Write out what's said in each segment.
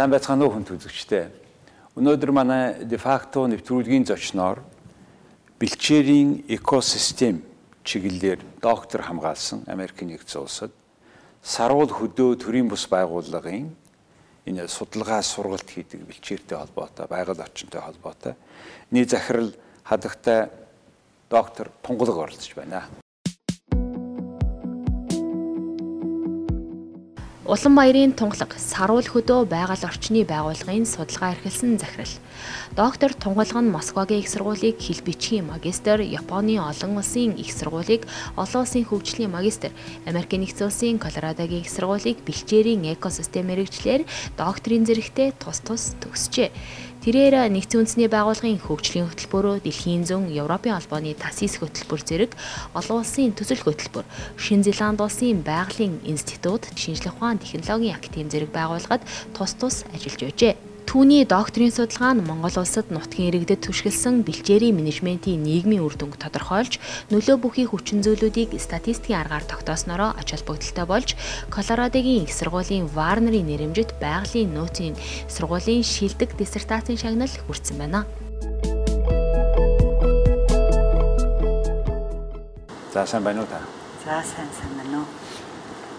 Сайн байцгаана уу хүнд үзэгчтэй. Өнөөдөр манай дефакто нэвтрүүлгийн зочноор бэлчээрийн экосистем чиглэлээр доктор хамгаалсан Америкийн нэгдсэн улсад саруул хөдөө төрийн бус байгууллагын энэ судалгаа сургалт хийдэг бэлчээртэй холбоотой, байгаль орчинтой холбоотой нийт захирал хадагтай доктор Тунгалаг оролцож байна. Улаанбаярын тунгалаг саруул хөдөө байгаль орчны байгууллагын судалгаа эрхэлсэн захирал. Доктор Тунгалаг нь Москвагийн их сургуулийг хэл бичгийн магистр, Японы олон улсын их сургуулийг олон улсын хөгжлийн магистр, Америкийн нэгдсэн улсын Колорадогийн их сургуулийг бэлчээрийн экосистем мэрэгчлэр докторийн зэрэгтээ тус тус төгсжээ. Тэрээр нэгдсэн үндэсний байгууллагын хөгжлийн хөтөлбөрөөр дэлхийн зүүн Европын албаны ТАСИС хөтөлбөр зэрэг олон улсын төсөл хөтөлбөр, Шинэ Зеланд улсын байгалийн институт, шинжлэх ухаан технологийн академи зэрэг байгууллагад тус тус ажиллаж байжээ. Түүний докторийн судалгаа нь Монгол улсад нутгийн иргэдэд түшгэлсэн бэлчээрийн менежментийн нийгмийн үр дүнг тодорхойлж, нөлөө бүхий хүчин зүйлүүдийг статистикийн аргаар тогтооснороо ач холбогдолтой болж, Колорадогийн их сургуулийн Варнерийн нэрэмжит байгалийн нөөцийн сургуулийн шилдэг диссертацийн шагнал хүртсэн байна. За сайн байна уу та? За сайн сайн байна уу.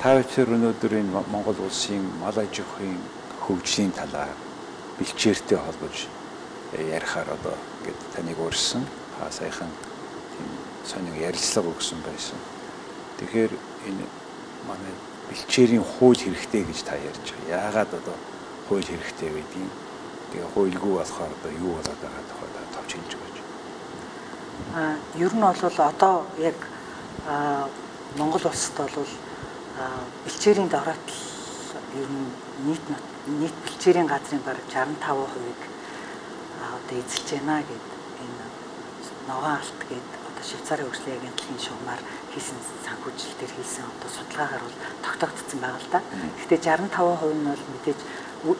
Та өнөөдөр энэ Монгол улсын мал аж ахуйн хөгжлийн талаар бэлчээртэй холбож ярихаар одоо ингээд таныг урьсан. Та саяхан тийм сонин ярилцлага өгсөн байсан. Тэгэхээр энэ манай бэлчээрийн хууль хэрэгтэй гэж та ярьж байгаа. Яагаад одоо хууль хэрэгтэй байдгийг тэгээ хуульгүй болохоор одоо юу болоод байгаа тухай та товч хэлж өгөөч. Аа ер нь бол одоо яг Монгол улсад бол бэлчээрийн дороотл ер нь нийт нийт бэлчээрийн газрын бараг 65%-ыг одоо эзэлж байна гэд энэ ногоон алт гэд одоо Швейцарын хөгжлийн агентлагийн шугамар хийсэн санхүүжилт төр хийсэн одоо судалгаагаар бол тогтоогдсон байгаа л да. Гэхдээ 65% нь бол мэдээж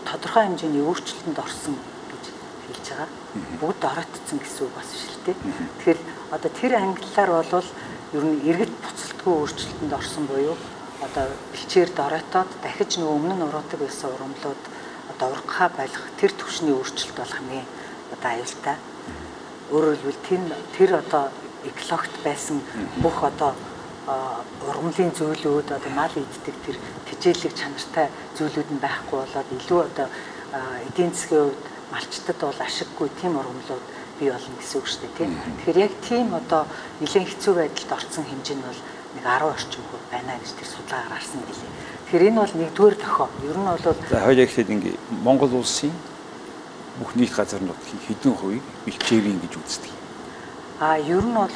тодорхой хэмжээний өөрчлөлтөнд орсон гэж хэлж байгаа. Бүгд оройтцсон гэсэн үг бас л дээ. Тэгэхээр одоо тэр англиар бол ер нь иргэд буцалтгүй өөрчлөлтөнд орсон буюу одоо бэлчээр доройтоод дахиж нөгөө өмнө нь уруудаг байсан урамлууд одоо ургахаа байлгах тэр төвшний өөрчлөлт болох хамгийн одоо аюултай. Өөрөөр хэлбэл тэр тэр одоо экологт байсан бүх одоо ургамлын зүйлүүд одоо мал иддэг тэр тижээлэг чанартай зүйлүүд нь байхгүй болоод илүү одоо эдийн засгийн хувьд малчтад бол ашиггүй тийм ургамлууд бий болно гэсэн үг шүү дээ тийм. Тэгэхээр яг тийм одоо нэлээд хэцүү байдалд орсон хэмжээ нь бол нэг 10 орчим хувь байна гэж тэр судалгаагаар харсан гэлээ. Тэгэхээр энэ бол нэгдүгээр тохио. Ер нь бол за хоёул ихтэй ингээ Монгол улсын бүх нийт газар нутгийн хэдэн хувийг бэлчээрийн гэж үздэг. А ер нь бол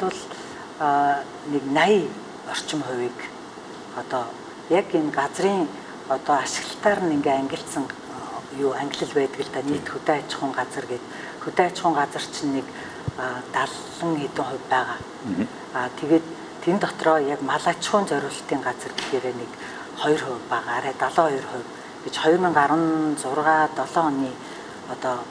а нэг 80 орчим хувийг одоо яг энэ газрын одоо ашиглалтаар нь ингээ ангилсан юу ангилал байдаг л да нийт хөдөө аж ахуйн газар гэдэг хөдөө аж ахуйн газар чинь нэг 70 хэдэн хувь байгаа. Аа тэгээд Тэн дотроо яг мал аж ахуйн зориулалтын газар гэхээр нэг 2% бага арай 72% гэж 2016 7 оны одоо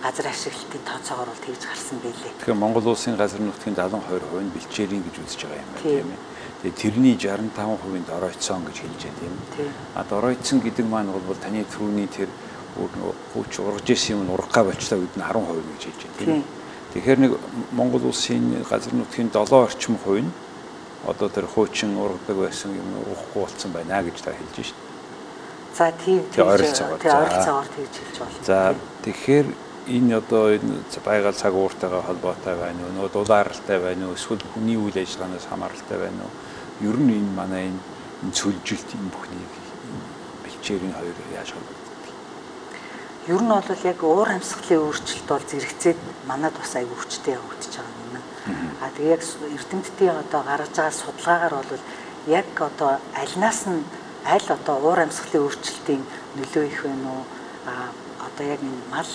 газар ашиглалтын тооцоогоор бол тэгж гарсан байлээ. Тэгэхээр Монгол улсын газар нутгийн 72% нь бэлчээрийн гэж үзэж байгаа юм байна тийм ээ. Тэгээ тэрний 65%-ийн доройтсон гэж хэлж байна тийм ээ. А доройтсон гэдэг маань бол таны түрүүний тэр хууч ургаж исэн юм ургахаа болчлаа үед нь 10% гэж хэлж байна тийм ээ. Тэгэхээр нэг Монгол улсын газар нутгийн 7 орчим хувь нь одоо тэр хуучин ургадаг байсан юм уухгүй болсон байна гэж та хэлж шít. За тийм тийм ойролцоогоор тэгж хэлж байна. За тэгэхээр энэ одоо энэ байгаль цаг ууртайгаа холбоотой байна уу? Нөө дулааралтай байна уу? Эсвэл хүний үйл ажиллагаанаас хамааралтай байна уу? Ер нь энэ манай энэ цөлжилт энэ бүхнийг бэлчээрийн хоёр яаж холбогддог? Ер нь бол яг уур амьсгалын өөрчлөлт бол зэрэгцээд манад бас аяг өвчтэй явагдаж байгаа А тэгээ яг эрдэмтдийн одоо гаргаж байгаа судалгаагаар бол яг одоо альнаас нь аль одоо уур амьсгалын өөрчлөлтийн нөлөө их байна уу? А одоо яг энэ мал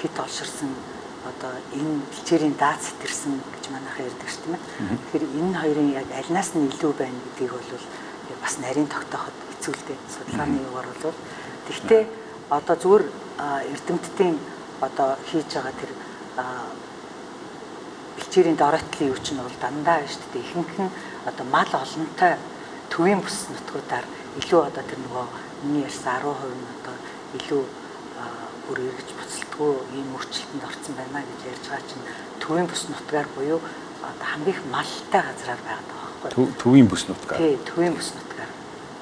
хит олширсан одоо энэ бэлчээрийн даад сэтэрсэн гэж манайхаа ярьдаг шүү дээ. Тэгэхээр энэ хоёрын яг альнаас нь илүү байна гэдгийг бол бас нарийн тогтооход хэцүү л дээ. Судалгааны югаар бол тэгтээ одоо зүгээр эрдэмтдийн одоо хийж байгаа тэр бэлчээрийн дороотлын юу ч нь бол дандаа шүү дээ. Ихэнх нь одоо мал олонтой төвийн бүс нутгуудаар илүү одоо тэр нөгөө миний ярьсан 10% нь одоо илүү бүр эргэж буцалтгүй ийм өөрчлөлтөнд орсон байна гэж ярьж байгаа чинь төвийн бус нутгаар буюу одоо хамгийн их малтай газраар байгаа байхгүй. Төвийн бус нутгаар. Тий, төвийн бус нутгаар.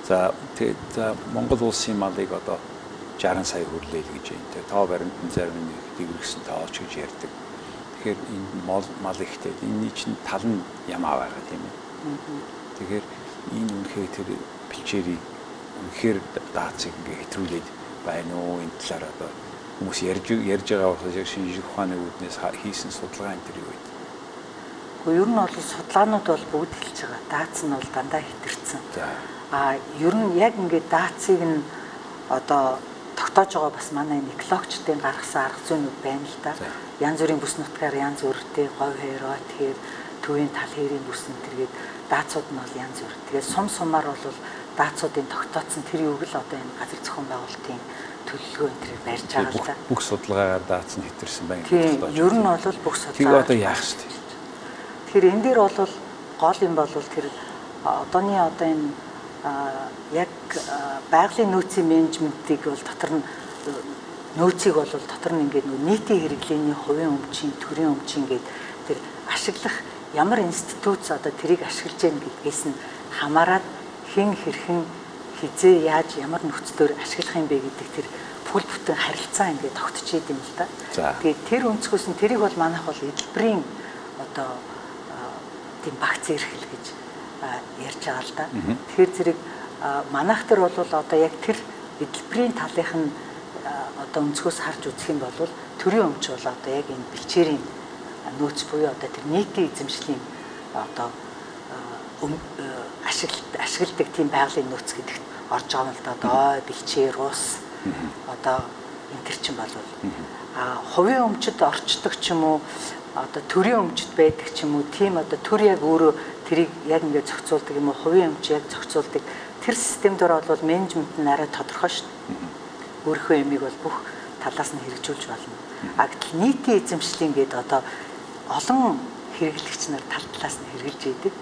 За тэгээд за Монгол улсын малыг одоо 60 сая хүрлээл гэж байна. Тэгээ тоо баримтан зарим нэг дэврэгсэн тоолч гэж ярьдаг. Тэгэхээр энэ мал мал ихтэй энэ чинь тал нь ямаа байгаа тийм ээ. Тэгэхээр энэ үнэхээр тэр бэлчээрийг үнэхээр даацыг ингээ хэтрүүлээд байна уу энэ талаар одоо хүмүүс ярьж ярьж байгаа болохоос яг шинжлэх ухааны үүднээс хийсэн судалгаа энэ төр юу вэ? Гэхдээ ер нь бол судалгаанууд бол бүгд хэлж байгаа. Даац нь бол дандаа хэтэрсэн. Аа ер нь яг ингээд даацыг нь одоо тогтоож байгаа бас манай экологчдын гаргасан арга зүйнүүд байна л да. Янз бүрийн бүс нутгаар янз бүртэй говь хэрөө тэгэхээр төвийн тал хэрийн бүс нь тэргээд даацууд нь бол янз бүр. Тэгээд сум сумаар бол даацуудын тогтооцсон тэр юуг л одоо энэ газар зохион байгуулалтын төлөвлөгөө энэ тэрийг барьж байгаа л да. Бүх судалгаагаар даац нь хэтэрсэн байна. Тийм. Ер нь бол бүх судалгаа. Тэгээ одоо яах вэ? Тэгэхээр энэ дээр бол гол юм бол тэр одооний одоо энэ яг байгалийн нөөцийн менежментийг бол дотор нь нөөцийг бол дотор нь ингээд нийтийн хэрэглээний хувийн өмчийн төрийн өмчийн гээд тэр ашиглах ямар институт одоо тэрийг ашиглаж яах гэдгээс нь хамаарат хэн хэрхэн хизээ яаж ямар нөхцлөөр ашиглах юм бэ гэдэг тэр бүл бүтэн харилцаа ингээд тогтчихээд юм л да. Тэгээд тэр өнцгөөс нь тэрийг бол манайх бол эдэлбэрийн одоо тийм багц эрхэл гэж ярьж байгаа л да. Тэгэхээр зэрэг манайх төр бол одоо яг тэр эдлбэрийн талынх нь одоо өнцгөөс харж үзэх юм бол төрийн өмч бол одоо яг энэ бэлчээрийн нөөц буюу одоо тэр нийтийн эзэмшлийн одоо ашиглалт ашигладаг тийм байгалийн нөөц гэдэгт орж байгаа юм л да. Одоо бэлчээр ус одоо энэ төр чинь бол. А хувийн өмчөд орчдөг ч юм уу одоо төрийн өмчөд байдаг ч юм уу тийм одоо төр яг өөрөө тэрийг яг ингээд зохицуулдаг юм уу хувийн өмч яг зохицуулдаг тэр систем дээр бол менежмент нь арай тодорхой шүү дээ. Өөрийнхөө ямиг бол бүх талаас нь хэрэгжүүлж болно. А гэтэл нийтийн эзэмшлийн гээд одоо олон хэрэглэгч нар тал талаас нь хэрэгжилж идэг.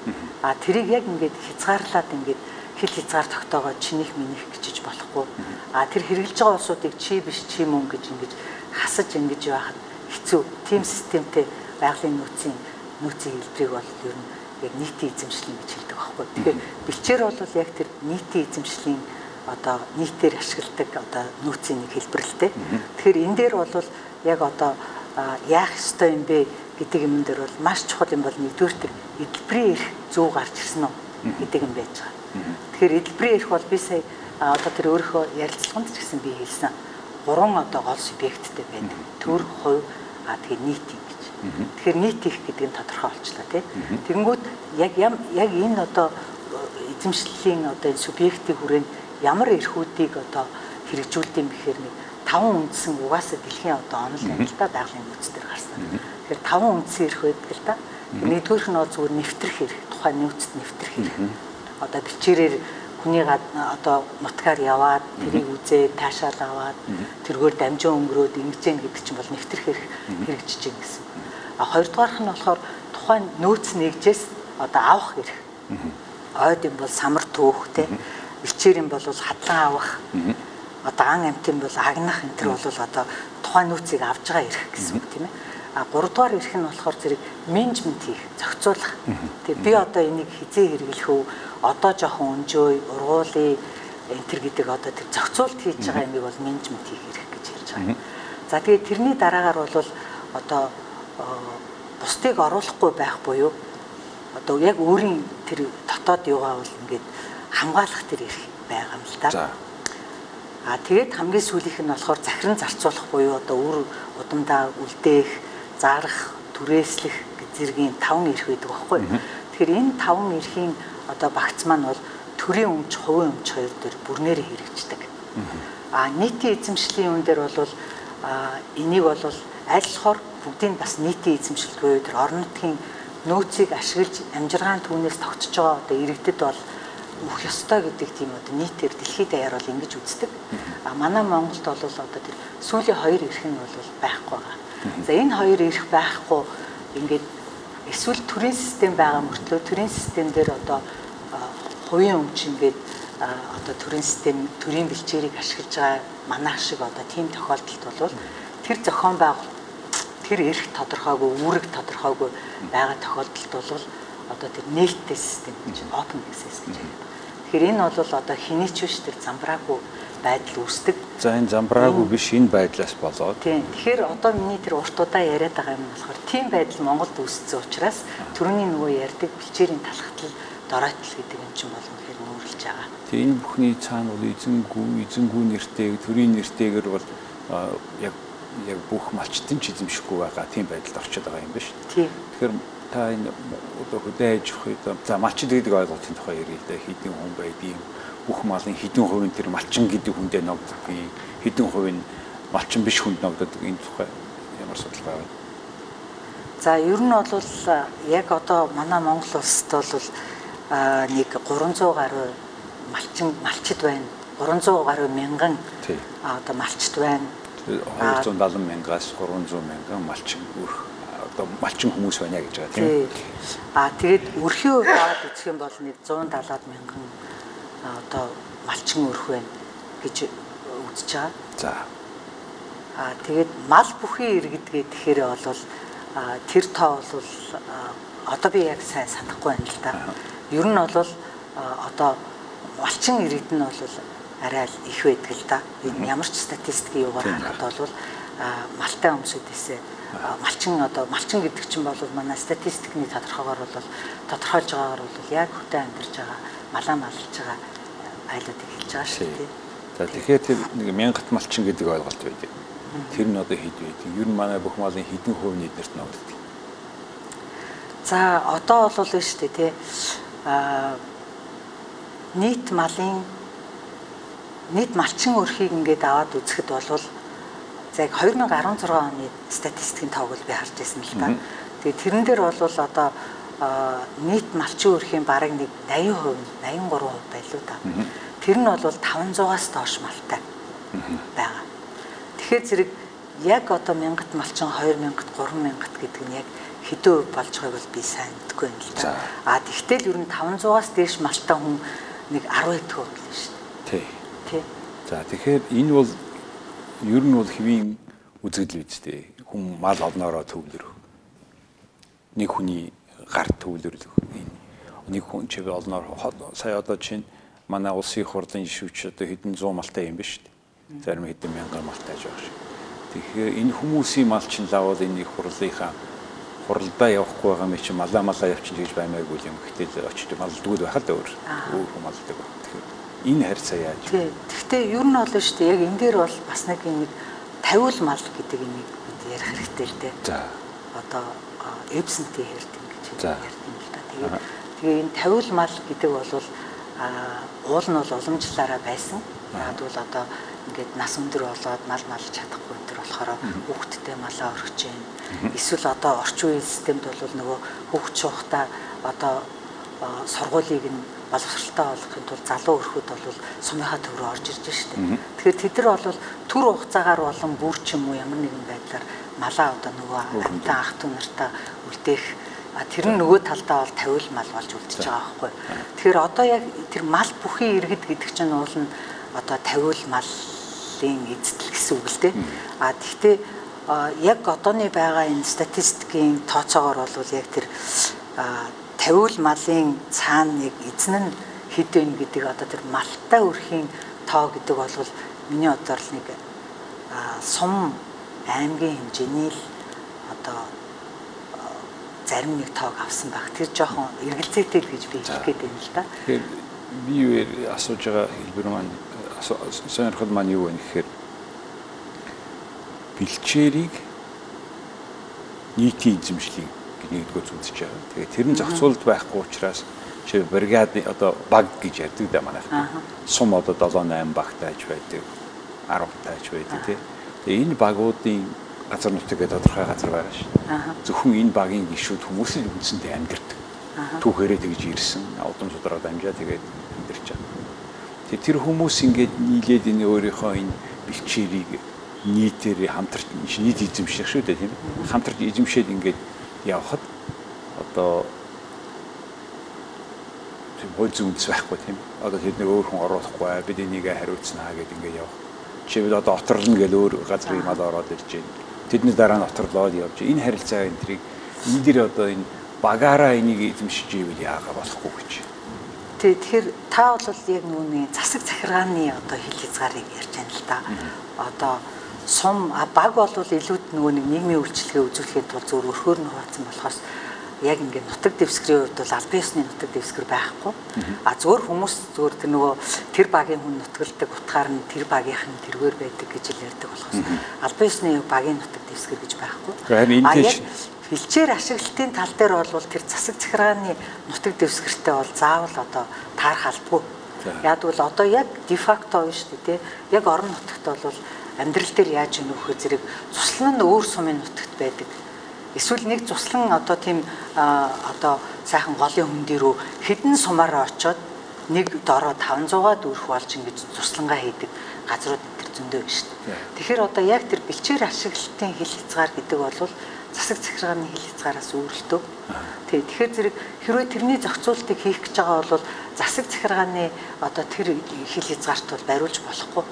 А тэрийг яг ингээд хязгаарлаад ингээд хэл хязгаар тогтоогоод чинийх минийх гэж болохгүй. А тэр хэрэгжилж байгаа улсуудыг чи биш чи мөн гэж ингээд хасаж ингэж яахад хэцүү. Тим системтэй байгалийн нөөцийн нөөцийн хэлбэрийг бол ер нь яг нийтийн эзэмшлийн гэж хэлдэг байхгүй. Тэгэхээр бэлчээр бол яг тэр нийтийн эзэмшлийн одоо нийтээр ашигладаг одоо нөөцийн нэг хэлбэр л дээ. Тэгэхээр энэ дээр бол яг одоо яах ёстой юм бэ гэдэг юм дээр бол маш чухал юм бол нэгдүгээр тэр эдэлбэрийн эрх зөв гарч ирсэн үү гэдэг юм байж байгаа. Тэгэхээр эдэлбэрийн эрх бол би сая одоо тэр өөрийнхөө ярилцлаганд ч гэсэн би хэлсэн. Гурван одоо гол субъекттэй байдаг. Төр, хувь, а тэгээ нийт юм гэж. Тэгэхээр нийт их гэдэг нь тодорхой болчлаа тий. Тэгэнгүүт яг яг энэ одоо эзэмшлийн одоо энэ субъектийн хүрээнд ямар эрхүүдийг одоо хэрэгжүүлдэг юм бэхээр нэг таван үндсэн угаасаа дэлхийн одоо онол амжилтаа байгалийн нөөцдөр гарсан. Тэгэхээр таван үндсэн эрх байдаг л да. Нэгдүгээрх нь зүгээр нэвтрэх эрх, тухайн нөөцөд нэвтрэх эрх. Одоо бичээрээр хүний одоо нутгаар яваад тэрийг үзээд таашаал аваад тэргээр дамжин өнгөрөөд ингэжэн гэдэг чинь бол нэвтрэх эрх хэрэгжиж байна гэсэн. А хоёрдугаарх нь болохоор тухайн нөөц нэгжээс одоо авах эрх. Ойд юм бол самар төөх те бичээр юм бол хадлан авах. Одоо ан амтын бол агнах энэ төр бол одоо тухайн нөөцийг авж байгаа эрх гэсэн үг тийм ээ. А гуравдугаар эрх нь болохоор зэрэг менежмент хийх, зохицуулах. Тэгээ би одоо энийг хизээ хэрэглэх үү? Одоо жоохон өнжөөй, ургуулъя энэ төр гэдэг одоо тэр зохицуулт хийж байгаа юмыг бол менежмент хийх эрх гэж ярьж байгаа. За тэгээ тэрний дараагаар бол одоо бусдыг оруулахгүй байх буюу одоо яг өөрийн тэр дотоод юугаа бол ингээд хамгаалах тэр эрх байгаа юм л да. А тэгээд хамгийн сүүлийнх нь болохоор захиран зарцуулах буюу одоо үр удамдаа үлдээх, зарах, түрээслэх зэргийн таван эрх байдаг байхгүй. Тэгэхээр энэ таван эрхийн одоо багц маань бол төрийн өмч, хувийн өмч хоёр дээр бүрнээрээ хэрэгждэг. А нийтийн эзэмшлийн үн дээр бол энийг бол аль болохоор бүгдийг бас нийтийн эзэмшилгүй тэр орон нутгийн нөөцийг ашиглаж амжиргаан түүнээс тогтсож байгаа одоо иргэдэд бол өөх ёстой гэдэг тийм одоо нийтээр дэлхийд даяар бол ингэж үздэг. А манай Монголд бол одоо тэр сүүлийн хоёр эрх нь бол байхгүй байгаа. За энэ хоёр эрх байхгүй ингээд эсвэл төрийн систем байгаа мөртлөө төрийн систем дээр одоо хувийн өмч ингээд одоо төрийн систем төрийн бэлчээрийг ашиглаж байгаа манайх шиг одоо тийм тохиолдолд бол тэр зохион байгуул тэр эрх тодорхойгүй үүрэг тодорхойгүй байгаа тохиолдолд бол одоо тэр нээлттэй систем гэж open access гэж байна. Тэгэхээр энэ бол одоо хэний ч биш тэр замбраагүй байдал үүсдэг. За энэ замбраагүй биш энэ байдлаас болоод. Тийм. Тэгэхээр одоо миний тэр урт удаа яриад байгаа юм болохоор тийм байдал Монголд үүссэн учраас төрөний нөгөө ярьдаг бэлчээрийн талхтал доройтол гэдэг юм чинь болон гэхээр нүүрлж байгаа. Тэгээ энэ бүхний цаана бол эзэнгүү, эзэнгүү нэртэй, төрийн нэртэйгэр бол яг яг бүх малчтын ч эзэмшихгүй байгаа тийм байдалд орчод байгаа юм шүү. Тийм. Тэгэхээр та энэ одоо хөдөө аж ахуйд за малчин гэдэг ойлголтын тухай ярил л да хэдийн хүн байдгийг бүх малын хэдэн хувийн тэр малчин гэдэг хүндээ ногддгийг хэдэн хувийн малчин биш хүнд ногддог энэ тухай ямар судалгаа байна? За ер нь бол яг одоо манай Монгол улсад бол нэг 300 гаруй малчин малчид байна. 300 гаруй мянган одоо малчид байна. 270 мянгаас 300 мянган малчин өрх одоо малчин хүмүүс байна гэж байгаа тийм. Аа тэгээд өрхийн хувьд аваад үзэх юм бол нэг 170 мянган одоо малчин өрх байна гэж үзэж байгаа. За. Аа тэгээд мал бүхий иргэдгээ тэгэхээр бол тэр тоо бол одоо би яг сайн санахгүй байна л да. Ер нь бол одоо малчин иргэд нь бол арай л их байдаг л да. Энэ ямар ч статистикийн югаар харахад бол малтай хүмүүсээс малчин одоо малчин гэдэг чинь бол манай статистикний тодорхойгоор бол тодорхойлж байгаагаар бол яг хөтэ амьдарч байгаа малаа малж байгаа айлуудыг хэлж байгаа шүү дээ. За тэгэхээр тэр нэг мянгат малчин гэдэг ойлголт байдаг. Тэр нь одоо хэд байдаг? Ер нь манай бүх малын хэдэн хувь нийтнэрт ногддог. За одоо бол нь шүү дээ тий. Аа нийт малын нийт малчин өрхийг ингээд аваад үзэхэд бол За яг 2016 оны статистикийн тоог би харж байсан л да. Тэгээ тэрэн дээр бол одоо нийт малчин өрхийн бараг нэг 80%, 83% байлуу да. Тэр нь бол 500-аас доош малтай байгаа. Тэгэхээр зэрэг яг одоо мянгат малчин 2000-т 3000-т гэдэг нь яг хэдэн өв болж байгааг бол би сайн мэдгүй юм л да. А тэгтэл ер нь 500-аас дээш малтай хүн нэг 10 хэдэн өв л шүү дээ. Тий. За тэгэхээр энэ бол ер нь бол хэвийн үзэгдэл үстэй. Хүн мал олноороо төвлөрөх. Нэг хүний гарт төвлөрлөх. Нэг хүн чиг олноор сая одоо чинь манай улсын хурлын шивч одоо хэдэн 100 малтай юм биш үү? Зарим хэдэн мянган малтай байгаа шиг. Тэгэхээр энэ хүмүүсийн мал чинь лавал энэ их хурлынхаа хуралдаа явахгүй байгаа юм чи малаа малаа явчих гэж баймаагүй юм. Гэтэл очиж малдгууд байхад өөр өөр малдаг байна. Тэгэхээр энэ харьцаа яаж вэ? Гэхдээ ер нь бол шүү дээ яг энэ дээр бол бас нэг нэг тавиул мал гэдэг энийг бид ярих хэрэгтэй л дээ. За. Одоо эбсэнтэй хэрдэг гэж ярьдаг юм л да. Тэгээд тэгээ энэ тавиул мал гэдэг бол а уул нь бол уламжлаараа байсан. Бол одоо ингээд нас өндөр болоод мал малж чадахгүй энэ төр болохоор хүүхдтэй малаа өргөж जैन. Эсвэл одоо орчин үеийн системд бол нөгөө хүүхд шуухта одоо сургуулийг нь боловсралтай болгохын тулд залуу өрхөд бол сумынхаа төв рүү орж ирж штэ. Тэгэхээр тэд нар бол төр хугацаагаар болон бүр ч юм уу ямар нэгэн байдлаар малаа одоо нөгөө амтан ах トゥ нартаа үлдээх тэр нь нөгөө талдаа бол тавиул мал болж үлдчихэж байгаа байхгүй. Тэгэхээр одоо яг тэр мал бүхий иргэд гэдэг чинь уул нь одоо тавиул малын эзэдэл гэсэн үг л дээ. А тэгвэл яг одооны байгаа энэ статистикийн тооцоогоор бол яг тэр тавиул малын цаана нэг эзэн нь вэ гэдэг одоо тэр малтай өрхийн тоо гэдэг бол миний бодлоор л нэг сум аймгийн хэмжээний л одоо зарим нэг тоог авсан баг. Тэр жоохон эргэлзээтэй гэж би хэлэх гээд байна л да. Тэгэхээр би юу асууж байгаа хэлбэр маань сонирхол маань юу вэ гэхээр бэлчээрийг нийтийн эзэмшлийг нэгдүгээр үзэж байгаа. Тэгээ тэр нь зохицуулалт байхгүй учраас чи бригад одоо баг гэж ярьдаг да манайх. Сум одоо 7 8 багтай аж байдаг. 10 тааж байдаг тий. Тэгээ энэ багуудын газар нутгийг тодорхой газар байгаа шүү. Зөвхөн энэ багийн гишүүд хүмүүс л үндсэндээ амьдэрдэг. Түүхээрээ тэгж ирсэн. Удам судраа дамжаа тэгээд амьдэрч байгаа. Тэгээ тэр хүмүүс ингээд нийлээд энэ өөрийнхөө энэ бэлчээрийг нийтээр хамтарч нийт эзэмших шүү дээ тийм. Хамтарч эзэмшээд ингээд явхад одоо тийм хууль зүйнс байхгүй тийм. Одоо тэд нэг өөр хүн оруулахгүй бид энийг хариуцнаа гэдэг ингээд явах. Жишээ нь одоо оторлно гэж өөр газрын мал ороод ирж байна. Тэдний дараа нь оторлоод явж энэ харилцаа энэ трийг энэ дэр одоо энэ багаараа энийг эзэмшиж ивэл яага болохгүй гэж. Тий, тэгэхээр та бол яг нүуний засаг захиргааны одоо хил хязгаарыг ярьж байна л да. Одоо сум баг бол илүүд нөгөө нэг нийгмийн үйлчлэгээ үзүүлэхэд тул зөв өрхөөр нь хуваацсан болохоос яг ингээд нутаг дэвсгэрийн хувьд бол албан ёсны нутаг дэвсгэр байхгүй. А зөвөр хүмүүс зөвөр тэр нөгөө тэр багийн хүн нутгалдаг утгаар нь тэр багийнхан тэргээр байдаг гэж л ярьдаг болохоос албан ёсны багийн нутаг дэвсгэр гэж байхгүй. Энэ тийш бэлчээр ашиглалтын тал дээр бол тэр засаг захиргааны нутаг дэвсгэртэй бол заавал одоо таарах албагүй. Яг бол одоо яг дефакто шүү дээ. Яг орон нутагт бол амьдрал дээр яаж вөхөө зэрэг цуслан нь өөр сумын нутагт байдаг Эсвэл нэг цуслан одоо тийм одоо сайхан голын хөндөй рүү хідэн сумаараа очоод нэг дороо 500-аад өрх болж ингэж цуслангаа хийдэг газрууд тэр зөндөө байна шүү дээ. Тэгэхээр одоо яг тэр бэлчээр ашиглалтын хил хязгаар гэдэг бол засаг захиргааны хил хязгаараас өөрлөлтөө. Тий. Тэгэхээр зэрэг хэрвээ тэрний зохицуултыг хийх гэж байгаа бол засаг захиргааны одоо тэр хил хязгаарт бол бариулж болохгүй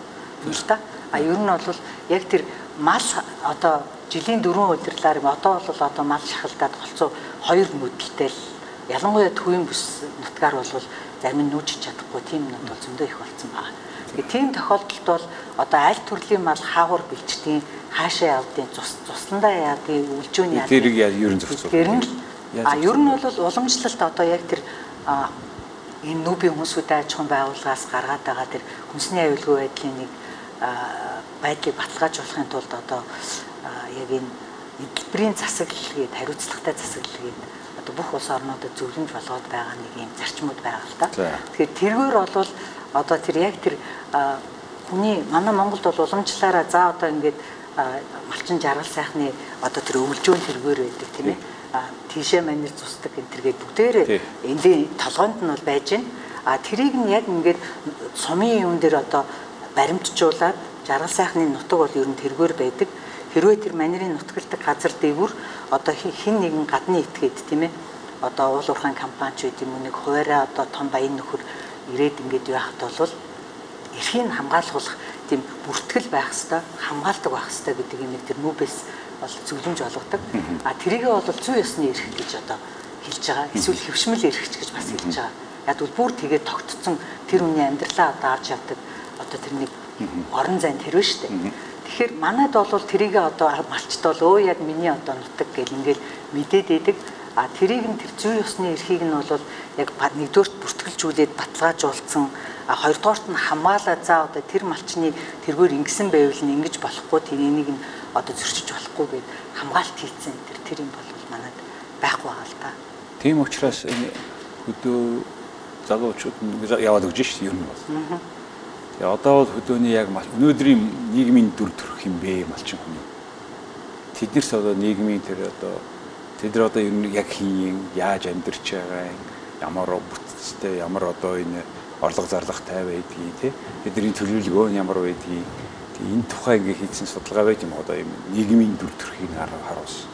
юм л та. А ер нь бол яг тэр мал одоо жилийн дөрвөн удирлаар юм одоо бол одоо мал шахалдаад болцоо хоёр мөдөлтэй л ялангуяа төвийн бүс нутгаар бол зарим нь нүүжиж чадахгүй тийм нут бол зөндөө их болсон байна. Тэгээ тийм тохиолдолд бол одоо аль төрлийн мал хаагур бэлчдийн хаашаа явдیں۔ цус цусландаа яадын өвлжөөний яадын тэрийг ерэн зөвцөв. Гэрн а ер нь бол уламжлалт одоо яг тэр энэ нүбийн хүмүүсүүд аж ахуйн байгууллагаас гаргаад байгаа тэр хүнсний аюулгүй байдлын нэг байдлыг баталгаажуулахын тулд одоо яг энэ эдэлбэрийн засаглалгээд хариуцлагатай засаглалгээд одоо бүх улс орнуудад зөвлөмж болгоод байгаа нэг юм зарчмууд байгаа л та. Тэгэхээр тэргээр бол одоо тэр яг тэр хүний манай Монголд бол уламжлаараа за одоо ингээд малчин жаргал сайхны одоо тэр өвлжөөн тэргээр байдаг тийм ээ. Тийшээ манер цусдаг энэ тэргээд бүгдээрээ эндээ толгойд нь бол байж гэн. А тэрийг нь яг ингээд сумын юм дээр одоо баримтжуулаад жаргал сайхны нутаг бол ер нь тэргээр байдаг. Хэрвээ тэр манерын нутгалдаг газар дээгүр одоо хин нэгэн гадны этгээд тийм ээ одоо уул уурхайн компани ч гэдэг юм нэг хуваараа одоо том баян нөхөр ирээд ингээд яхад бол эрхийг хамгаалах тийм бүртгэл байх хэвээр хамгаалдаг байх хэвээр гэдэг юм тэр нүбэс бол зөвлөмж олгодог. А тэрийгээ бол зүй ёсны эрх гэж одоо хэлж байгаа. Эсвэл хөвшмөл эрхч гэж бас хэлж байгаа. Яг бол бүр тэгээд тогтцсон тэр хүний амьдралаа одоо авч явдаг одоо тэр нэг орон зайн тэр вэ штэ. Тэгэхээр манайд бол тэрийг одоо малчд бол өө яг миний одоо нутаг гэл ингээл мэдээд идэг. А тэрийг нь тэр зүй ёсны эрхийг нь бол яг нэгдүгээрт бүртгэлжүүлээд баталгаажуулсан а хоёрдугаарт нь хамгаалаа за одоо тэр малчны тэргээр ингэсэн байвал нь ингэж болохгүй тэр энийг нь одоо зөрчиж болохгүй гэд хамгаалт хийцэн тэр тэр юм бол манад байхгүй байгаа л та. Тийм учраас хөдөө залуучууд яваад өгч шүү дээ ер нь бол. Тэгээ одоо бол хөдөөний яг өнөөдрийн нийгмийн дүр төрх юм бэ малчин хүн. Тэднэрс одоо нийгмийн тэр одоо тэд нар одоо ер нь яг хин яаж амьдарч байгаа юм ямар бүтцтэй ямар одоо энэ орлого зарлагтай байдгийг тий тэдний төлөвлөгөө нь ямар байдгийг энэ тухай ингээ хийсэн судалгаа байт юм одоо юм нийгмийн дүр төрхийг харуулсан.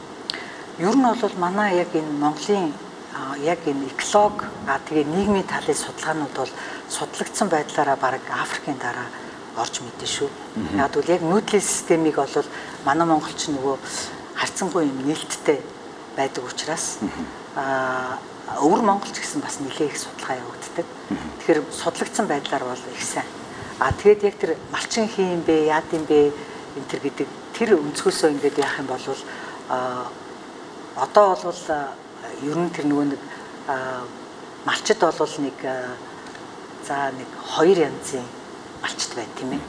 Ер нь бол манай яг энэ Монголын яг энэ эколог а тэгээ нийгмийн талын судалгаанууд бол судлагдсан байдлаараа баг Африкийн дараа орж мэдэн шүү. Яг бол яг нүүдлийн системийг бол манай монголч нөгөө харцсангүй юм нээлттэй байдаг учраас а өвөр монголч гэсэн бас нэлээ их судалгаа явагддаг. Тэгэхээр судлагдсан байдлаар бол их сайн. А тэгээд яг тэр малчин хийм бэ, яад юм бэ энэ төр гэдэг тэр өнцгөөсөө ингээд яах юм бол а одоо бол ер нь тэр нөгөө нэг малчд бол нэг за нэг хоёр янзын малчд байна тийм ээ.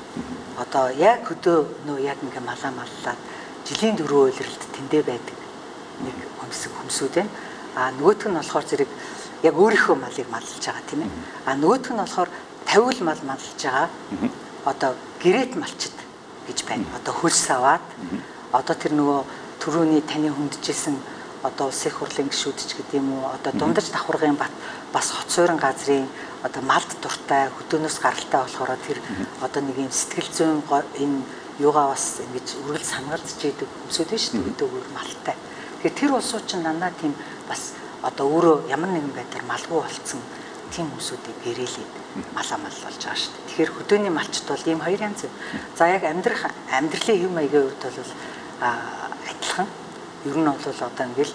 Одоо яг хөдөө нөө яг ингээ малаа маллаад жилийн дөрөв үйлрэлт тэндээ байдаг нэг хөмсөг хөмсүүд байна. А нөгөөх нь болохоор зэрэг яг өөрийнхөө малыг маллаж байгаа тийм ээ. А нөгөөх нь болохоор тавиул мал маллаж байгаа. Одоо гэрэт малчд гэж байна. Одоо хөлс аваад одоо тэр нөгөө төрөүний таны хүнджилсэн одоо улсын хурлын гишүүдч гэдэг юм уу одоо дундаж давхаргын бат бас хоц суурин газрын одоо малд дуртай хөдөөнөөс гаралтай болохоор тэр одоо нэг юм сэтгэл зүйн энэ юугаа бас ингэж үргэлж санагалдж идэг хүмүүсүүд биш үү хөдөөгөр малтай. Тэгэхээр тэр улсууд чинь дандаа тийм бас одоо өөрөө ямар нэгэн байдлаар малгүй болцсон тийм хүмүүсүүдийг гэрээлээд малаа мал болж байгаа шүү дээ. Тэгэхээр хөдөөний малчд бол ийм хоёр янз. За яг амьдрах амьдралын хэв маягийн хувьд бол адилхан. Ер нь бол одоо ингээл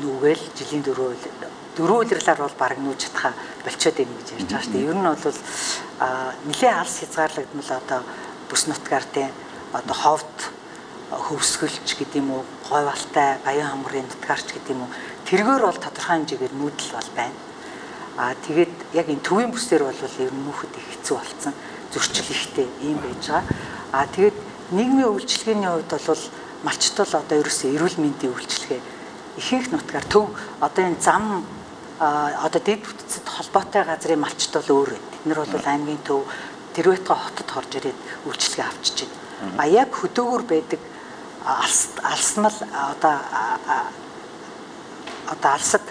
нүгэл жилийн дөрөв дөрөв удирлаар бол баг нүүж чадхаа болчиход байна гэж ярьж байгаа шүү дээ. Ер нь бол нэлээд алс хязгаарлагдмал одоо бүс нутгаар тийм одоо ховд хөвсгөлч гэдэг юм уу, говьалтай, баян хамрын нутгаарч гэдэг юм уу. Тэргээр бол тодорхой хэмжээгээр нүүдэл бол байна Аа тэгээд яг энэ төвийн бүсээр бол ер нь мөнхөд их хэцүү болсон. Зөрчил ихтэй ийм байж байгаа. Аа тэгээд нийгмийн үйлчлэгээний хувьд бол малчт бол одоо ерөөсөө эрүүл мэндийн үйлчлэгээ ихэнх нутгаар төв одоо энэ зам одоо дэд бүтцэд холбоотой газрын малчт бол өөр байд. Тэд нар бол аймгийн төв Тэрвэтга хотод орж ирээд үйлчлэгээ авчиж байна. А яг хөдөөгөр байдаг алсмал одоо одоо алсад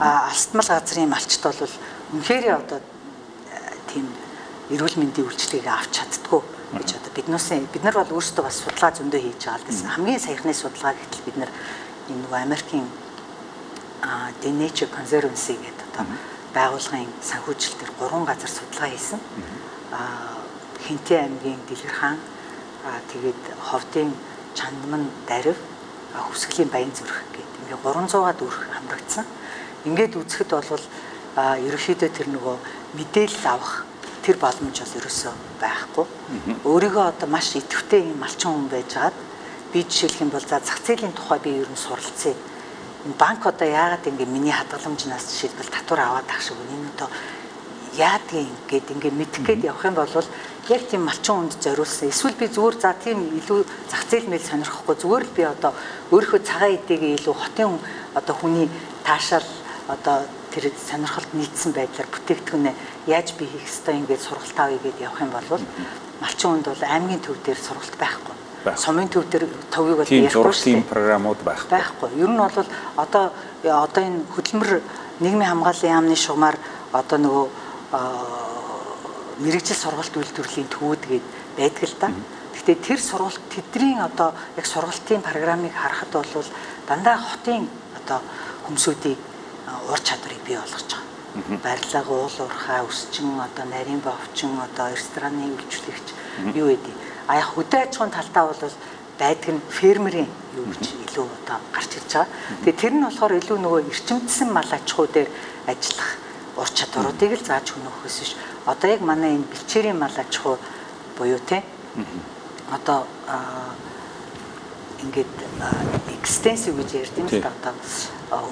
алтмал газрын малчт бол үнэхээр одоо тийм эрүүл мэндийн үйлчлэгийг авч чаддгүй гэж одоо биднээс бид нар бол өөрсдөө бас судалгаа зөндөө хийж байгаа л гэсэн. Хамгийн саяхны судалгаа гэтэл бид нар энэ нөгөө Америкийн The Nature Conservancy гэдэг одоо байгууллагын санхүүжилт төр гурван газар судалгаа хийсэн. Хинтээ аймгийн Дэлгэрхаан аа тэгээд Ховдын Чандман Дарив Хүсгэлийн Баян зүрх гэдэг ингээ 300-аад үрх хамрагдсан. Ингээд үзэхэд бол ерөнхийдөө тэр нөгөө мэдээлэл авах тэр боломж бол ерөөсөө байхгүй. Өөрийгөө одоо маш идэвхтэй юм малчин хүн байжгаад би жишээлх юм бол за зах зээлийн тухай би ер нь суралцъя. Банк одоо яагаад ингэ миний хадгаламжнаас жишээлбэл татвар аваад ах шиг энэ одоо яадгийн гээд ингэ мэдэх гээд явах юм бол яг тийм малчин хүнд зориулсан. Эсвэл би зүгээр за тийм илүү зах зээл мэл сонирхохгүй зүгээр л би одоо өөрийнхөө цагаан эдээгээ илүү хотын одоо хүний таашаал одоо тэр сонирхолд нийцсэн байдлаар бүтээгдэхүүнээ яаж би хийх ёстой ингээд сургалт авъя гэдээ явах юм бол малчин хүнд бол аймгийн төв дээр сургалт байхгүй. Сумын төв дээр төвийг бол ярихгүй шүү дээ. програмууд байхгүй. Байхгүй. Ер нь бол одоо одоо энэ хөдөлмөр нийгмийн хамгааллын яамны шугамар одоо нөгөө мэрэгжил сургалт үйлдвэрлэлийн төвүүд гээд байдаг л да. Гэхдээ тэр сургалт тэдний одоо яг сургалтын программыг харахад бол дандаа хотын одоо хүмүүсүүдийг ур чадварыг бий болгож байгаа. Барилга, уул уурхай, өсчин, одоо нарийн бовчин, одоо рестораны үйлчлэгч юу гэдэг. А яг хөдөө аж ахуйн талтаа бол байдаг нь фермерийн юу гэж илүү одоо гарч ирж байгаа. Тэгээ тэр нь болохоор илүү нөгөө эрчимдсэн мал аж ахуй дээр ажиллах ур чадваруудыг л зааж хөнөөхөөс биш. Одоо яг манай энэ бэлчээрийн мал аж ахуй буюу те одоо ингээд экстенсив гэж ярьд юм л да одоо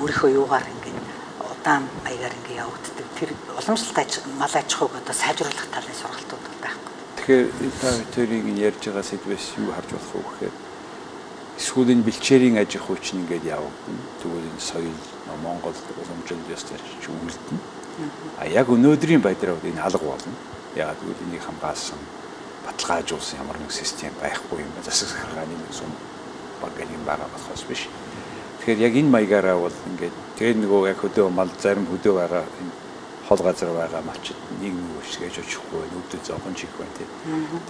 өөрийнхөө юугаар ингээд удаан маягаар ингээд явагддаг. Тэр уламжлалт мал аж ахуйг одоо сайжруулах талын сургалтууд байхгүй. Тэгэхээр та тэрийг ярьж байгаа сэдвээс юу харж болох вэ гэхээр энэ бэлчээрийн аж ахуй чинь ингээд явагдана. Тэгвэл энэ соёл Монгол уламжлалт ёстой ч үлдэнэ. А яг өнөөдрийн байдлаар энэ алга болно. Яг тэгвэл энийг хамгаалсан баталгаажуулсан ямар нэг систем байхгүй юм. Засаг захиргааны нэг сум баг юм байгаа болохоос биш. Тэгэхээр яг энэ маягаараа бол ингээд тэгээд нөгөө яг хөдөө мал зарим хөдөө байгаа энэ хол газар байгаа малчид нэг өшгөөж очихгүй нүдд зовхон чих байна тий.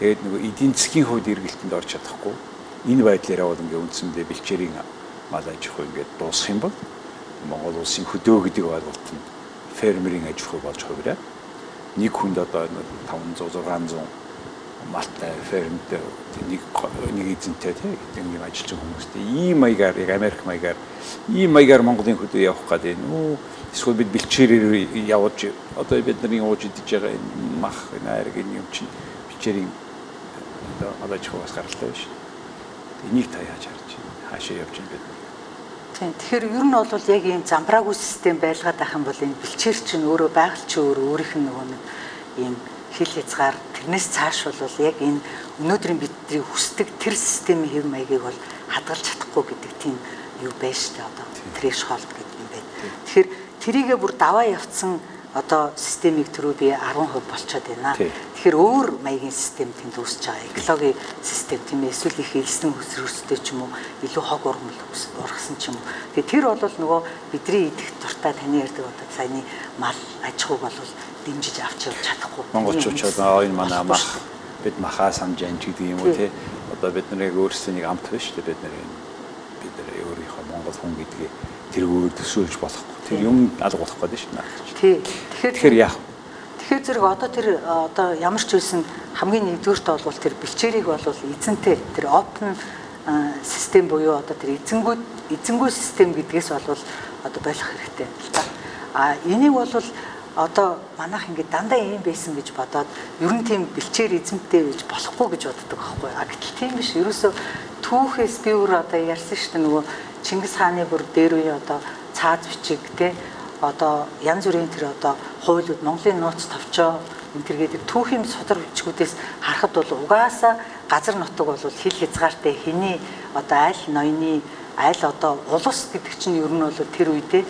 Тэгээд нөгөө эдийн засгийн хувьд эргэлтэнд орж чадахгүй. Энэ байдлаараа бол ингээд үндсэндээ бэлчээрийн мал аж ахуй ингээд дуусах юм бол Монгол улсын хөдөө гэдэг ойлголт нь фермерийн аж ахуй болж хувираа нэг хүнд одоо 500 600 малтай фермтэй нэг нэг эзэнтэй тийм юм ажиллаж байгаа хүмүүстэй ийм маягаар яг Америк маягаар ийм маягаар Монголын хөдөө явах гэдэг нүү эсвэл бид бэлчээрээр явж одоо бидний ууж идэж байгаа энэ мах найраг энэ юм чинь бэлчээрийн одоо алаж хаваас гаралтай биш. Энийг та яаж харж байна? Хаашаа явж байна бид? Тийм. Тэгэхээр ер нь бол яг ийм замбраагүй систем байлгаад байх юм бол энэ бэлчээр чинь өөрөө байгаль чинь өөрөө өөрийнх нь нөгөө нэг ийм хил хязгаар тэрнээс цааш бол яг энэ өнөөдрийн бидний хүсдэг тэр системийн хэв маягийг бол хадгалж чадахгүй гэдэг тийм юу байж штэ одоо трэшхолд гэдэг юм байна. Тэгэхээр тэрийгэ бүр даваа явцсан одоо системийг түрүү би 10% болчиход байна. Тэгэхээр өөр маягийн систем тэнд үүсэж байгаа. Экологийн систем тийм эсвэл их элсэн хөсрөстэй ч юм уу илүү хог ургамал ургасан ч юм уу. Тэгээ тэр бол нөгөө бидний идэх дуртай таны ярьдаг одоо саяны мал аж ахуйг бол дэмжиж авч явж чадахгүй. Монголчууд аа энэ манай мах бид махаа самжаан ч гэдэг юм уу те. Одоо бид нарыг өөрсдөө нэг амт биш те бид нар бид нэр өөрийнхөө Монгол хүн гэдгийг тэргээр төсөөлж болохгүй. Тэр юм алга болох гэдэг шүү дээ. Тий. Тэгэхээр тэгэхээр яах вэ? Тэгэхээр зэрэг одоо тэр одоо ямар ч үсэн хамгийн нэгдүгüрт бол тэр бэлчээрийг бол эзэнтэй тэр open систем буюу одоо тэр эзэнгүүд эзэнгүй систем гэдгээс бол одоо болох хэрэгтэй л та. А энийг бол одоо манайх ингээд дандаа ийм байсан гэж бодоод ер нь тийм бэлчээр эзэмтэй байж болохгүй гэж боддог байхгүй. А гэтэл тийм биш. Ерөөсө түүхээс би өөр одоо ярьсан шүү дээ нөгөө Чингис хааны бүр дээр үе одоо цааз бичиг те одоо янз бүрийн тэр одоо хуулиуд Монголын нууц товчоо энэ төргээд түүхийн судар бичгүүдээс харахад бол угаасаа газар нутаг бол хил хязгаартай хэний одоо айл ноёны айл одоо улус гэдэг чинь ер нь бол тэр үедээ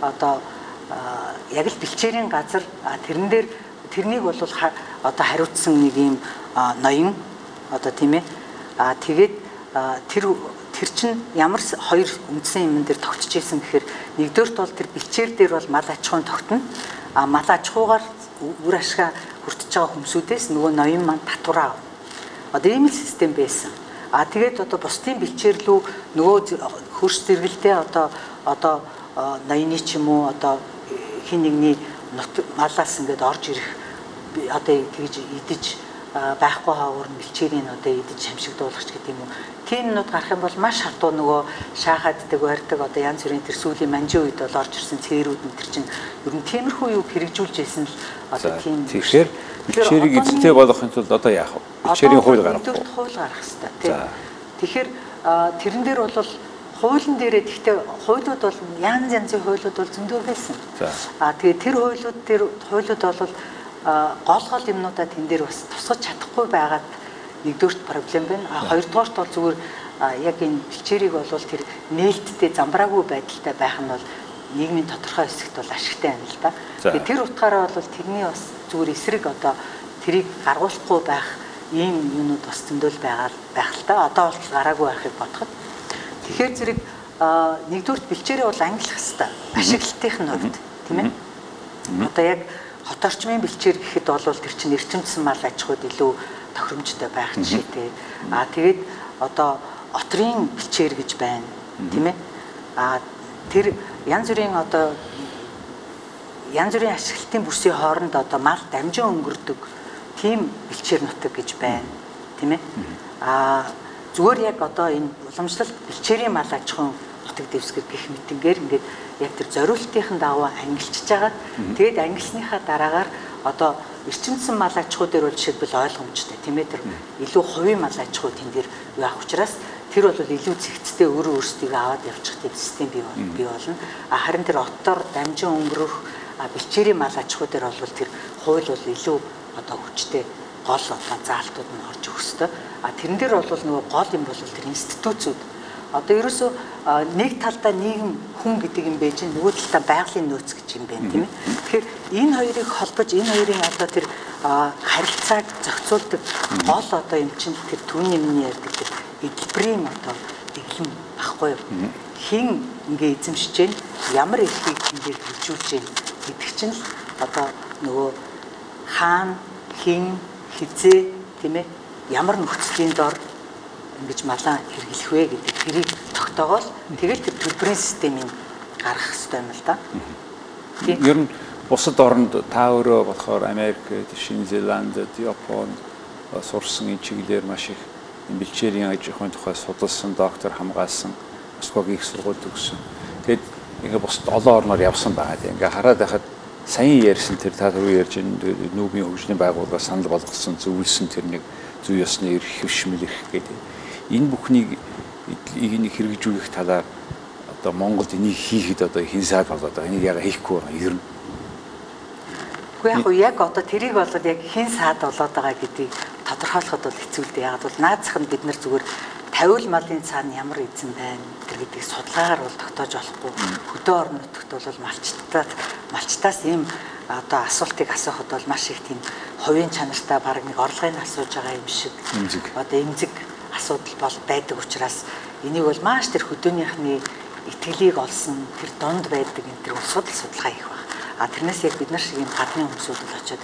одоо яг л бэлчээрийн газар тэрэн дээр тэрнийг бол одоо хариуцсан нэг юм ноён одоо тийм ээ. Тэгээд тэр тэр чинь ямар хоёр үндсэн юм дээр тогтож исэн гэхээр нэгдүгээрт бол тэр бэлчээр дээр бол мал аж ахуйн тогтно а мал аж ахуйгаар үр ашгаа хүртэж байгаа хүмүүсүүдээс нөгөө ноён маань татвараа авна. Одоо ийм л систем байсан. А тэгээд одоо бусдын бэлчээрлүү нөгөө хөрс зэрэгэлдээ одоо одоо ноёны ч юм уу одоо хин нэгний малаас ингээд орж ирэх одоо тэгж идэж байхгүй хавар бэлчээрийн одоо идэж шамшигдуулагч гэдэг юм уу. Тиймнүүд гарах юм бол маш хатуу нөгөө шаахааддаг барьдаг одоо янз бүрийн тэр сүүлийн манжин үед бол орж ирсэн цээрүүд нь тэр чинь ер нь тиймэрхүү юу хэрэгжүүлж исэн л одоо тийм. Тэгэхээр бэлчээрийг эзэнтэй болгохын тулд одоо яах вэ? Бэлчээрийн хууль гаргах уу? Хууль гаргах хэрэгтэй тийм. Тэгэхээр тэрэн дээр бол хуулийн дээрээ гэхдээ хуулиуд бол янз янзын хуулиуд бол зөндөө байсан. Аа тэгээ тэр хуулиуд дээр хуулиуд бол гол гол юмнуудаа тэн дээр бас тусгаж чадахгүй байгаад нэгдүгürt проблем байна. А хоёрдугаарт бол зүгээр яг энэ бэлчээрийг бол тэр нээлттэй замбраагүй байдалтай байх нь бол нийгмийн тодорхой хэсэгт бол ашигтай байна л да. Тэгээ тэр утгаараа бол тэрний бас зүгээр эсрэг одоо тэрийг гаргуулахгүй байх ийм юмнууд бас зөндөл байгаа байх л та. Одоо бол гараагүй байхыг бодоход Тэгэхээр зэрэг нэгдүгürt бэлчээрээ бол ангилах хэвээр ашиглалтын хувьд тийм ээ. Одоо яг хот орчмын бэлчээр гэхэд бол тэр чинь эрчимсэн мал аж ахуйд илүү тохиромжтой байх жишээтэй. Аа тэгээд одоо отрын бэлчээр гэж байна тийм ээ. Аа тэр янз бүрийн одоо янз бүрийн ашиглалтын бүсийн хооронд одоо мал дамжин өнгөрдөг тийм бэлчээр нутаг гэж байна тийм ээ. Аа зүгээр яг одоо энэ уламжлалт бэлчээрийн мал аж ахуйн нутаг дэвсгэр гэх мэтэнгээр ингээд яг тэр зориултын дагуу ангилчж байгаа. Тэгээд ангилсныхаа дараагаар одоо эрчимсэн мал аж ахуй дээр бол жишээлбэл ойлгомжтой тийм ээ тэр илүү хувийн мал аж ахуй тэн дээр явах учраас тэр бол илүү зэгцтэй өөрөө өөрсдийгөө аваад явчих тийм систем бий бий болно. А харин тэр отоор дамжин өнгөрөх бэлчээрийн мал аж ахуй дээр бол тэр хууль бол илүү одоо хүчтэй гол одоо заалтууд нь орж ёстой. А тэрэн дээр бол нөгөө гол юм бол тэр институтцүүд одоо ерөөсөө нэг талдаа нийгэм хүн гэдэг юм байж нөгөө талдаа байгалийн нөөц гэж юм байна тийм ээ. Тэгэхээр энэ хоёрыг холбож энэ хоёрын одоо тэр харилцааг зохицуулдаг гол одоо юм чинь тэр түүний миний ярьдаг тэр эдэлбэрийн одоо дэглэм багхгүй юу. Хин ингээ эзэмшиж гэн ямар эрхийг ингээ хөгжүүлж гэн гэдэг чинь л одоо нөгөө хаан хин хизээ тийм ээ ямар нөхцөлийн дор ингэж малаа хэрэглэх вэ гэдэг тэрийг тогтоогоол тэгэл тэр төлбөрийн системийг гаргах хэрэгтэй юм л да. Тийм. Ер нь бусад оронд та өөрөө болохоор Америк, Шинэ Зеланд, Японд сурсан энэ чиглэлээр маш их бэлчээрийн аж ахуйн тухай судалсан, доктор хамгаалсан, Москвагийн их сургууль төгссөн. Тэгэд ингээ бусад олон орноор явсан байгаа. Ингээ хараад байхад саяхан ярьсан тэр та түрүү ярьж нүүбийн хөгжлийн байгууллага санал болгосон зөвлөсөн тэр нэг зүй ёсны эрх хөвшмөл эрх гэдэг энэ бүхнийг энийг хэрэгжүүлэх талаар одоо Монголд энийг хийхэд одоо хэн саад болоод байгаа. Энийг яга хийхгүй байгаа нь. Гэхдээ яг яг одоо тэрийг болоод яг хэн саад болоод байгаа гэдгийг тодорхойлоход бол хэцүү л дээ. Яг бол наацх нь бид нар зүгээр тавиул малын цаана ямар эзэн байна гэдгийг судалгаагаар бол тогтоож болохгүй. Хөдөө орон нутагт бол малчтаас малчтаас ийм одоо асуултыг асуухад бол маш их тийм хувийн чанартай баг нэг орлогыг асууж байгаа юм шиг. Одоо эмзэг асуудал бол байдаг учраас энийг бол маш тэр хөдөөнийхний итгэлийг олсон тэр донд байдаг энэ тэр судал судалгаа хийх баг. А тэрнээс яг бид нар шиг юм гадны хүмүүсүүд л очиод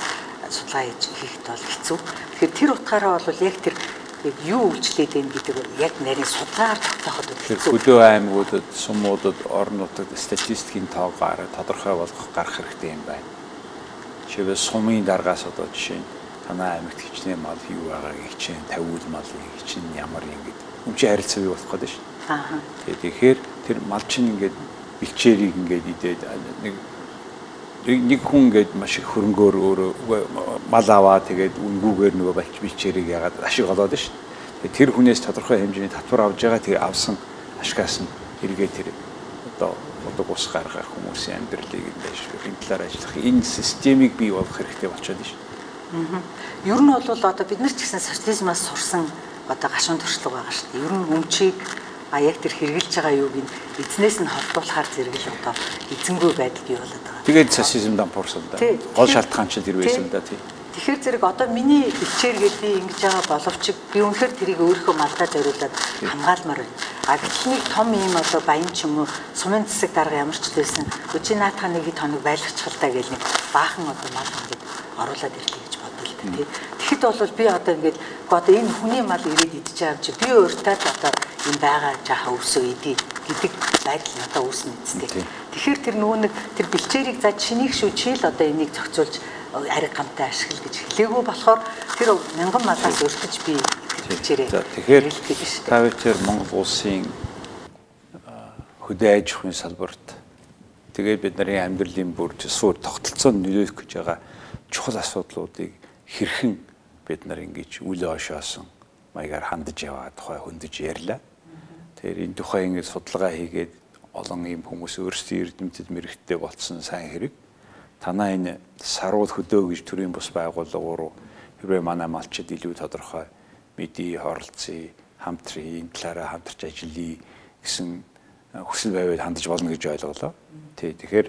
судалгаа хийж хийхэд бол хэцүү. Тэгэхээр тэр утгаараа бол яг тэр яг юу үйлчлээд байна гэдэг яг нарийн судалгаар тогтооход Тэгэхээр хөдөө аймагуудад, сумуудад, орон нутагт статистикийн тоог гараа тодорхой болгох гарах хэрэгтэй юм байна. Жишээлбэл сумын даргаас одоо жишээ нь танай аймагт хичнээн мал юу байгааг хичнээн тавиул мал хичнээн ямар юм гэдэг. Юм чи харилцаа бий болох гэдэг шүү. Аа. Тэгэхээр тэр мал чинь ингээд бэлчээрийг ингээд идээд нэг нэг хүн ингээд маш их хөрөнгөөр өөрөө мал аваа тэгээд үнгүүгээр нөгөө балч бэлчээрийг ягаад ашиг олоод шүү. Тэр хүнээс тодорхой хэмжээний татвар авж байгаа тэр авсан ашгаас нь эргээ тэр одоо удаг ус гаргах хүмүүсийн амьдралыг ингээд энэ талаар ажиллах энэ системийг бий болгох хэрэгтэй болчиход шүү. Ер нь бол одоо бид нар ч гэсэн социализмаас сурсан одоо гашуун төршлөг байгаа шүү дээ. Ер нь өмчийг а яг тэр хэрэгжилж байгаа юуг нь эзнээс нь холбуулахаар зэрэг л одоо эзэнгүй байдал бий болоод байгаа. Тэгээд социализм дампуурсан да. Гол шалтгаан чинь тэр байсан да тий. Тэгэхээр зэрэг одоо миний хичээр гээд би ингэж байгаа боловч би үнэхээр тэрийг өөрийнхөө малдаа зориулаад хамгаалмаар байна. А нэг том юм одоо баян ч юм уу сумын цэсэг дарга ямар ч байсан. Өчиг наатах нэг тоног байлгачихлаа гэл нэг баахан одоо мал ингээд оруулаад ирлээ тий. Тэгэхэд бол би одоо ингээд одоо энэ хүний мал ирээд идэж байгаа юм чи би өөртөө л одоо энэ байгаа жааха өсөө идэ гэдэг байдал одоо үүснэ үстэй. Тэгэхээр тэр нөгөө нэг тэр бэлчээрийг за чинийг шүү чи л одоо энийг зохицуулж ариг гамтай ашигла гэж хэлээгүй болохоор тэр мянган малаас өртөж би бэлчээрээ. Тэгэхээр та бүхэн Монгол улсын хөдөө аж ахуйн салбарт тэгээд бидний амьдралын бүр суур тогтолцоонд нөлөөлөх гэж байгаа чухал асуудлуудыг хэрхэн бид нар ингэж үл ошоосон маягаар хандаж яваа тухай хөндөж ярьлаа. Тэгэхээр энэ тухай ингэж судалгаа хийгээд олон юм хүмүүс өөрсдийн эрдэмтэд мэрэгттэй болцсон сайн хэрэг. Танаа энэ саруул хөдөө гэж төрийн бус байгууллага руу хэрвээ манай малчид илүү тодорхой мэдээ хоролцъё, хамтрын талаараа хамтарч ажиллая гэсэн хүсэл байвал хандаж болно гэж ойлголоо. Тий. Тэгэхээр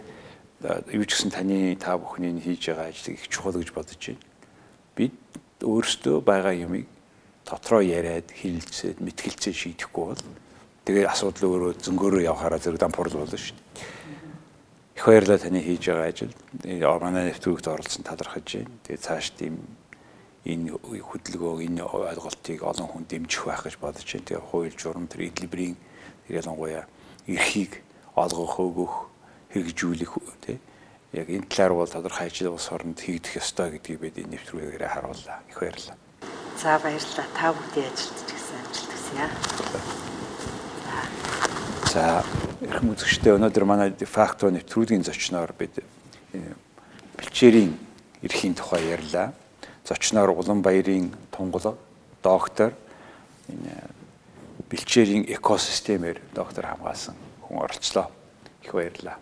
юу ч гэсэн таны та бүхний хийж байгаа ажлыг их чухал гэж бодож байна бид өөрсдөө байгаа юмыг дотроо яриад хилэлцээд мэтгэлцээ шийдэхгүй бол тэгээ асуудал өөрөө зөнгөөрөө явахаараа зэрэг дампуурл болно шүү дээ. Их баярлалаа таны хийж байгаа ажил. Манай нэвтрүүлэгт оролцсон талархаж байна. Тэгээ цааш тийм энэ хөдөлгөөгөө энэ ойлголтыг олон хүн дэмжих байх гэж бодож байна. Тэгээ хууль журам тэр эдлибрийн тэр ялангуяа эрхийг олгох өгөх хэрэгжүүлэх тий яг энэ талаар бол тодорхой ажил улс оронд хийгдэх ёстой гэдгийг бид энэ нэвтрүүлгээрээ харууллаа. Их баярлалаа. За баярлалаа. Та бүдгийн ажилд ч гэсэн амжилт хүсье. За эрхэм үзэгчдээ өнөөдөр манай факто нэвтрүүлгийн зочноор бид бэлчээрийн эрхийн тухай ярьлаа. Зочноор Улаанбаярын тунгалаг доктор энэ бэлчээрийн экосистемээр доктор хамгаалсан хүн оролцлоо. Их баярлалаа.